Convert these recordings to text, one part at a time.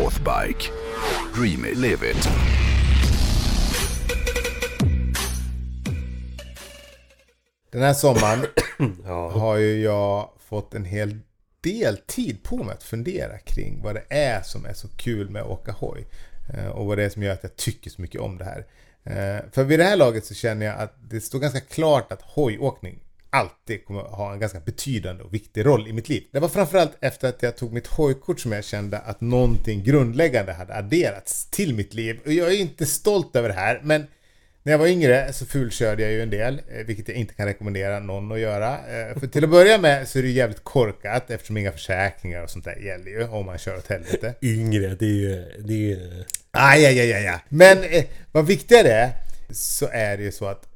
Northbike. Dream it, live it. Den här sommaren har ju jag fått en hel del tid på mig att fundera kring vad det är som är så kul med att åka hoj. Eh, Och vad det är som gör att jag tycker så mycket om det här. Eh, För vid det här laget så känner jag att det står ganska klart att hojåkning alltid kommer ha en ganska betydande och viktig roll i mitt liv. Det var framförallt efter att jag tog mitt hojkort som jag kände att någonting grundläggande hade adderats till mitt liv. Och jag är inte stolt över det här, men när jag var yngre så fulkörde jag ju en del, eh, vilket jag inte kan rekommendera någon att göra. Eh, För till att börja med så är det jävligt korkat eftersom inga försäkringar och sånt där gäller ju om man kör åt helvete. Yngre, det är ju... Det är ju... Aj, aj, aj, aj, aj. Men eh, vad viktigare är så är det ju så att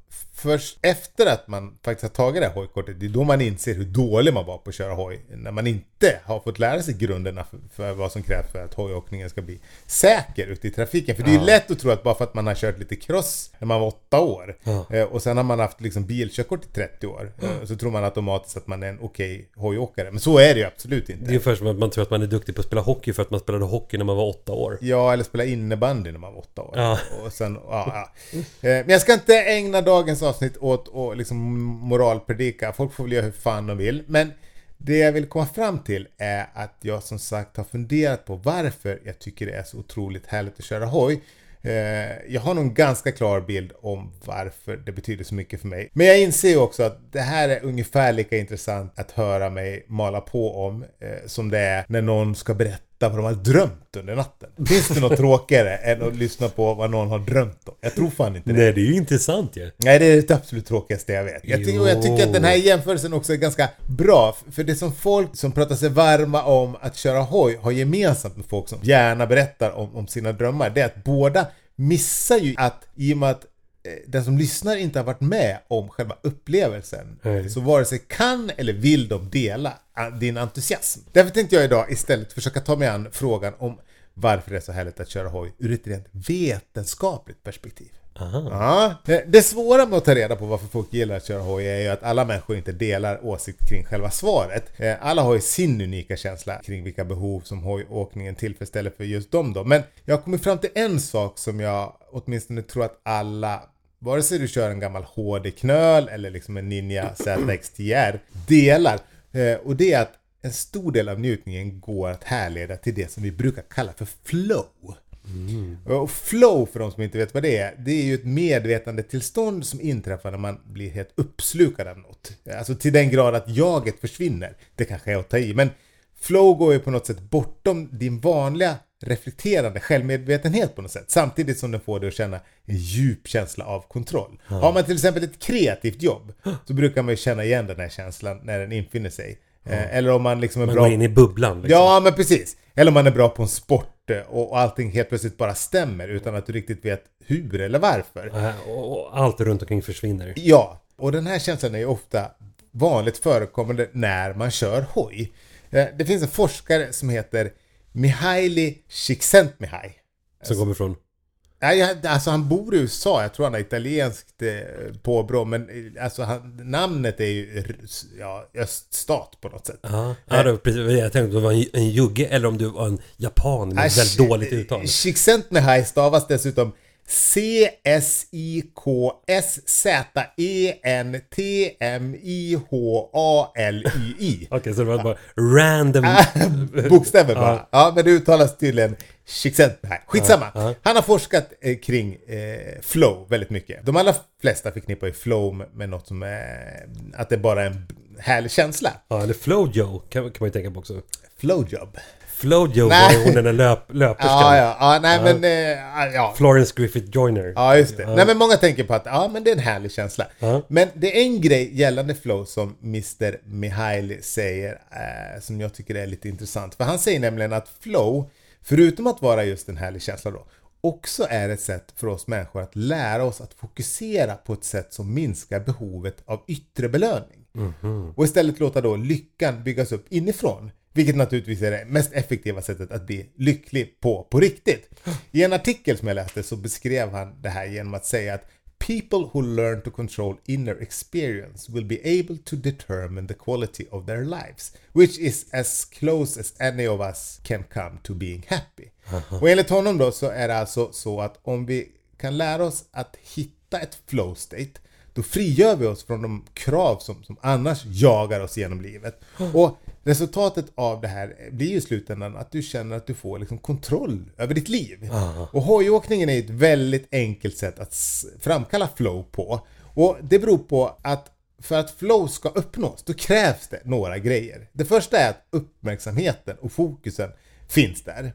först efter att man faktiskt har tagit det här hojkortet, det är då man inser hur dålig man var på att köra hoj. När man inte har fått lära sig grunderna för, för vad som krävs för att hojåkningen ska bli säker ute i trafiken. För det är ju lätt att tro att bara för att man har kört lite cross när man var åtta år eh, och sen har man haft liksom bilkörkort i 30 år eh, så tror man automatiskt att man är en okej hojåkare. Men så är det ju absolut inte. Det är ungefär som att man tror att man är duktig på att spela hockey för att man spelade hockey när man var åtta år. Ja, eller spela innebandy när man var åtta år. Ja. Och sen, ja, ja. Eh, Men jag ska inte ägna dagens avsnitt åt att liksom moralpredika. Folk får väl göra hur fan de vill. Men det jag vill komma fram till är att jag som sagt har funderat på varför jag tycker det är så otroligt härligt att köra hoj. Eh, jag har nog en ganska klar bild om varför det betyder så mycket för mig. Men jag inser ju också att det här är ungefär lika intressant att höra mig mala på om eh, som det är när någon ska berätta vad de har drömt under natten. Finns det något tråkigare än att lyssna på vad någon har drömt om? Jag tror fan inte det. Nej, det är ju intressant ju. Nej, det är det absolut tråkigaste jag vet. Jag, tycker, och jag tycker att den här jämförelsen också är ganska bra. För det som folk som pratar sig varma om att köra hoj har gemensamt med folk som gärna berättar om, om sina drömmar, det är att båda missar ju att i och med att den som lyssnar inte har varit med om själva upplevelsen Nej. så vare sig kan eller vill de dela ah, din entusiasm. Därför tänkte jag idag istället försöka ta mig an frågan om varför det är så härligt att köra hoj ur ett rent vetenskapligt perspektiv. Ja, det- det svåra med att ta reda på varför folk gillar att köra hoj är ju att alla människor inte delar åsikt kring själva svaret. Eh, Alla har ju sin unika känsla kring vilka behov som hojåkningen tillfredsställer för just dem då. Men jag har kommit fram till en sak som jag åtminstone tror att alla Vare sig du kör en gammal HD-knöl eller liksom en Ninja ZX-10R delar. Eh, Och det är att en stor del av njutningen går att härleda till det som vi brukar kalla för flow. Och flow, för de som inte vet vad det är, det är ju ett medvetandetillstånd som inträffar när man blir helt uppslukad av något. Alltså till den grad att jaget försvinner. Det kanske är att ta i, men flow går ju på något sätt bortom din vanliga reflekterande självmedvetenhet på något sätt. Samtidigt som den får dig att känna en djup känsla av kontroll. Har man till exempel ett kreativt jobb så brukar man ju känna igen den här känslan när den infinner sig. Eh, Eller om man liksom är Man bra... går in i bubblan liksom. Ja, men precis. Eller om man är bra på en sport eh, och allting helt plötsligt bara stämmer utan att du riktigt vet hur eller varför. Och och allt runt omkring försvinner. Ja, och den här känslan är ju ofta vanligt förekommande när man kör hoj. Eh, Det finns en forskare som heter Mihaili Csikszentmihalyi. Som kommer från... Nej, alltså han bor i USA, jag tror han har italienskt eh, påbrå, men eh, alltså han, namnet är ju ja, öststat på något sätt. Ja, ja det precis, jag tänkte om du var en, en jugge eller om du var en japan med Äsch, väldigt dåligt uttal. Csikszentmihalyi stavas dessutom C-S-I-K-S-Z-E-N-T-M-I-H-A-L-Y-I. Okej, så det var bara random... Bokstäver bara. Ja, men det uttalas tydligen Csikszentmihalyi. Skitsamma. Han har forskat eh, kring eh, flow väldigt mycket. De allra flesta förknippar ju flow med, med något som är... Att det bara är en härlig känsla. Ja, eller Flojo kan, kan man ju tänka på också. Flowjob. Flojo var hon den där löp, löperskan. Ja, ja, ja, nej men... Eh, ja. Florence Griffith Joyner. Ja, just det. Nej, men många tänker på att ja, men det är en härlig känsla. Ja. Men det är en grej gällande flow som Mr. Mihaly säger eh, som jag tycker är lite intressant. För han säger nämligen att flow, förutom att vara just en härlig känsla då, också är ett sätt för oss människor att lära oss att fokusera på ett sätt som minskar behovet av yttre belöning. Och istället låta då lyckan byggas upp inifrån. Vilket naturligtvis är det mest effektiva sättet att bli lycklig på, på riktigt. I en artikel som jag läste så beskrev han det här genom att säga att People who learn to control inner experience will be able to determine the quality of their lives, which is as close as any of us can come to being happy. Och enligt honom då så är det alltså så att om vi kan lära oss att hitta ett flow state då frigör vi oss från de krav som, som annars jagar oss genom livet. Och resultatet av det här blir ju i slutändan att du känner att du får liksom kontroll över ditt liv. Och hojåkningen är ett väldigt enkelt sätt att framkalla flow på. Och det beror på att för att flow ska uppnås, då krävs det några grejer. Det första är att uppmärksamheten och fokusen finns där.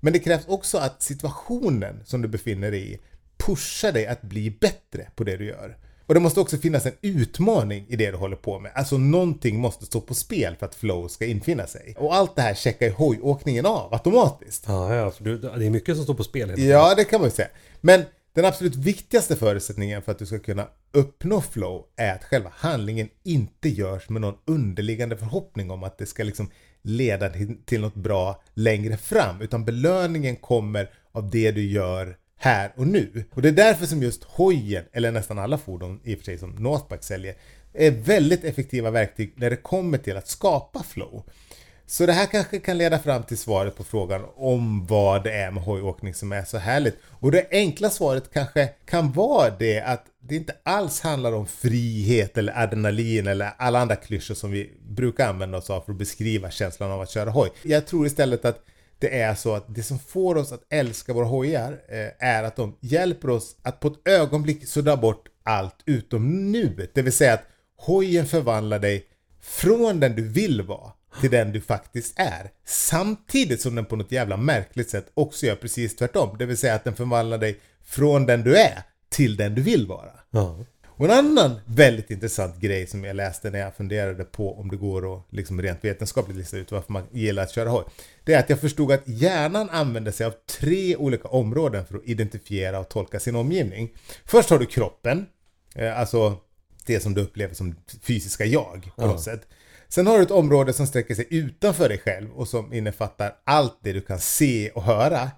Men det krävs också att situationen som du befinner dig i pushar dig att bli bättre på det du gör. Och det måste också finnas en utmaning i det du håller på med. Alltså någonting måste stå på spel för att flow ska infinna sig. Och allt det här checkar ju hojåkningen av automatiskt. Ja, ja, för det är mycket som står på spel. Ja, det kan man ju säga. Men den absolut viktigaste förutsättningen för att du ska kunna uppnå flow är att själva handlingen inte görs med någon underliggande förhoppning om att det ska liksom leda till något bra längre fram. Utan belöningen kommer av det du gör här och nu. Och det är därför som just hojen, eller nästan alla fordon i och för sig som Northback säljer, är väldigt effektiva verktyg när det kommer till att skapa flow. Så det här kanske kan leda fram till svaret på frågan om vad det är med hojåkning som är så härligt. Och det enkla svaret kanske kan vara det att det inte alls handlar om frihet eller adrenalin eller alla andra klyschor som vi brukar använda oss av för att beskriva känslan av att köra hoj. Jag tror istället att det är så att det som får oss att älska våra hojar eh, är att de hjälper oss att på ett ögonblick sudda bort allt utom nuet. Det vill säga att hojen förvandlar dig från den du vill vara till den du faktiskt är. Samtidigt som den på något jävla märkligt sätt också gör precis tvärtom. Det vill säga att den förvandlar dig från den du är till den du vill vara. Ja. Och en annan väldigt intressant grej som jag läste när jag funderade på om det går att liksom rent vetenskapligt lista ut varför man gillar att köra hoj. Det är att jag förstod att hjärnan använder sig av tre olika områden för att identifiera och tolka sin omgivning. Först har du kroppen, eh, alltså det som du upplever som fysiska jag på något sätt. Sen har du ett område som sträcker sig utanför dig själv och som innefattar allt det du kan se och höra.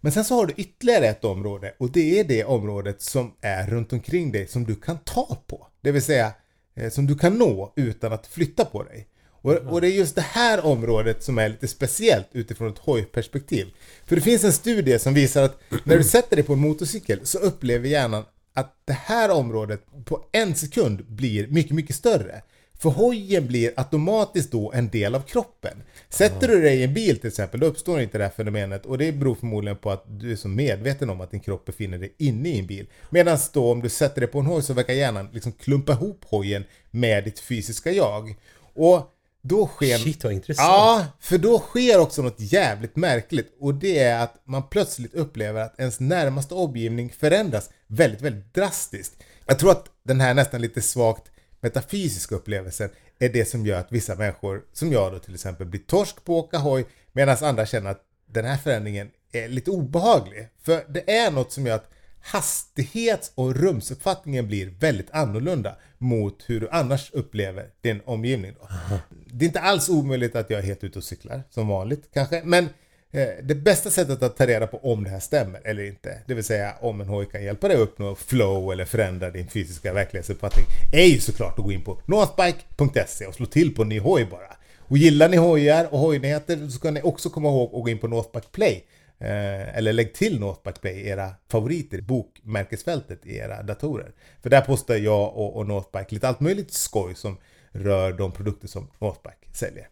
Men sen så har du ytterligare ett område och det är det området som är runt omkring dig som du kan ta på. Det vill säga eh, som du kan nå utan att flytta på dig. Och, och det är just det här området som är lite speciellt utifrån ett hojperspektiv. För det finns en studie som visar att när du sätter dig på en motorcykel så upplever hjärnan att det här området på en sekund blir mycket, mycket större. För hojen blir automatiskt då en del av kroppen. Sätter du dig i en bil till exempel, då uppstår inte det här fenomenet och det beror förmodligen på att du är så medveten om att din kropp befinner dig inne i en bil. Medan då om du sätter dig på en hoj så verkar hjärnan liksom klumpa ihop hojen med ditt fysiska jag. Och då sker... Shit vad intressant. Ja, för då sker också något jävligt märkligt och det är att man plötsligt upplever att ens närmaste omgivning förändras väldigt, väldigt drastiskt. Jag tror att den här nästan lite svagt metafysiska upplevelsen är det som gör att vissa människor, som jag då till exempel, blir torsk på att åka hoj medan andra känner att den här förändringen är lite obehaglig. För det är något som gör att hastighets och rumsuppfattningen blir väldigt annorlunda mot hur du annars upplever din omgivning. Då. Det är inte alls omöjligt att jag är helt ute och cyklar, som vanligt kanske, men Eh, det bästa sättet att ta reda på om det här stämmer eller inte, det vill säga om en hoj kan hjälpa dig att uppnå flow eller förändra din fysiska verklighetsuppfattning, är ju såklart att gå in på northbike.se och slå till på en ny hoj bara. Och gillar ni hojar och hojnyheter så ska ni också komma ihåg att gå in på Northbike Play Eh, eller lägg till Northback Play, era favoriter, bokmärkesfältet i era datorer. För där postar jag och, och Northback lite allt möjligt skoj som rör de produkter som Northback säljer.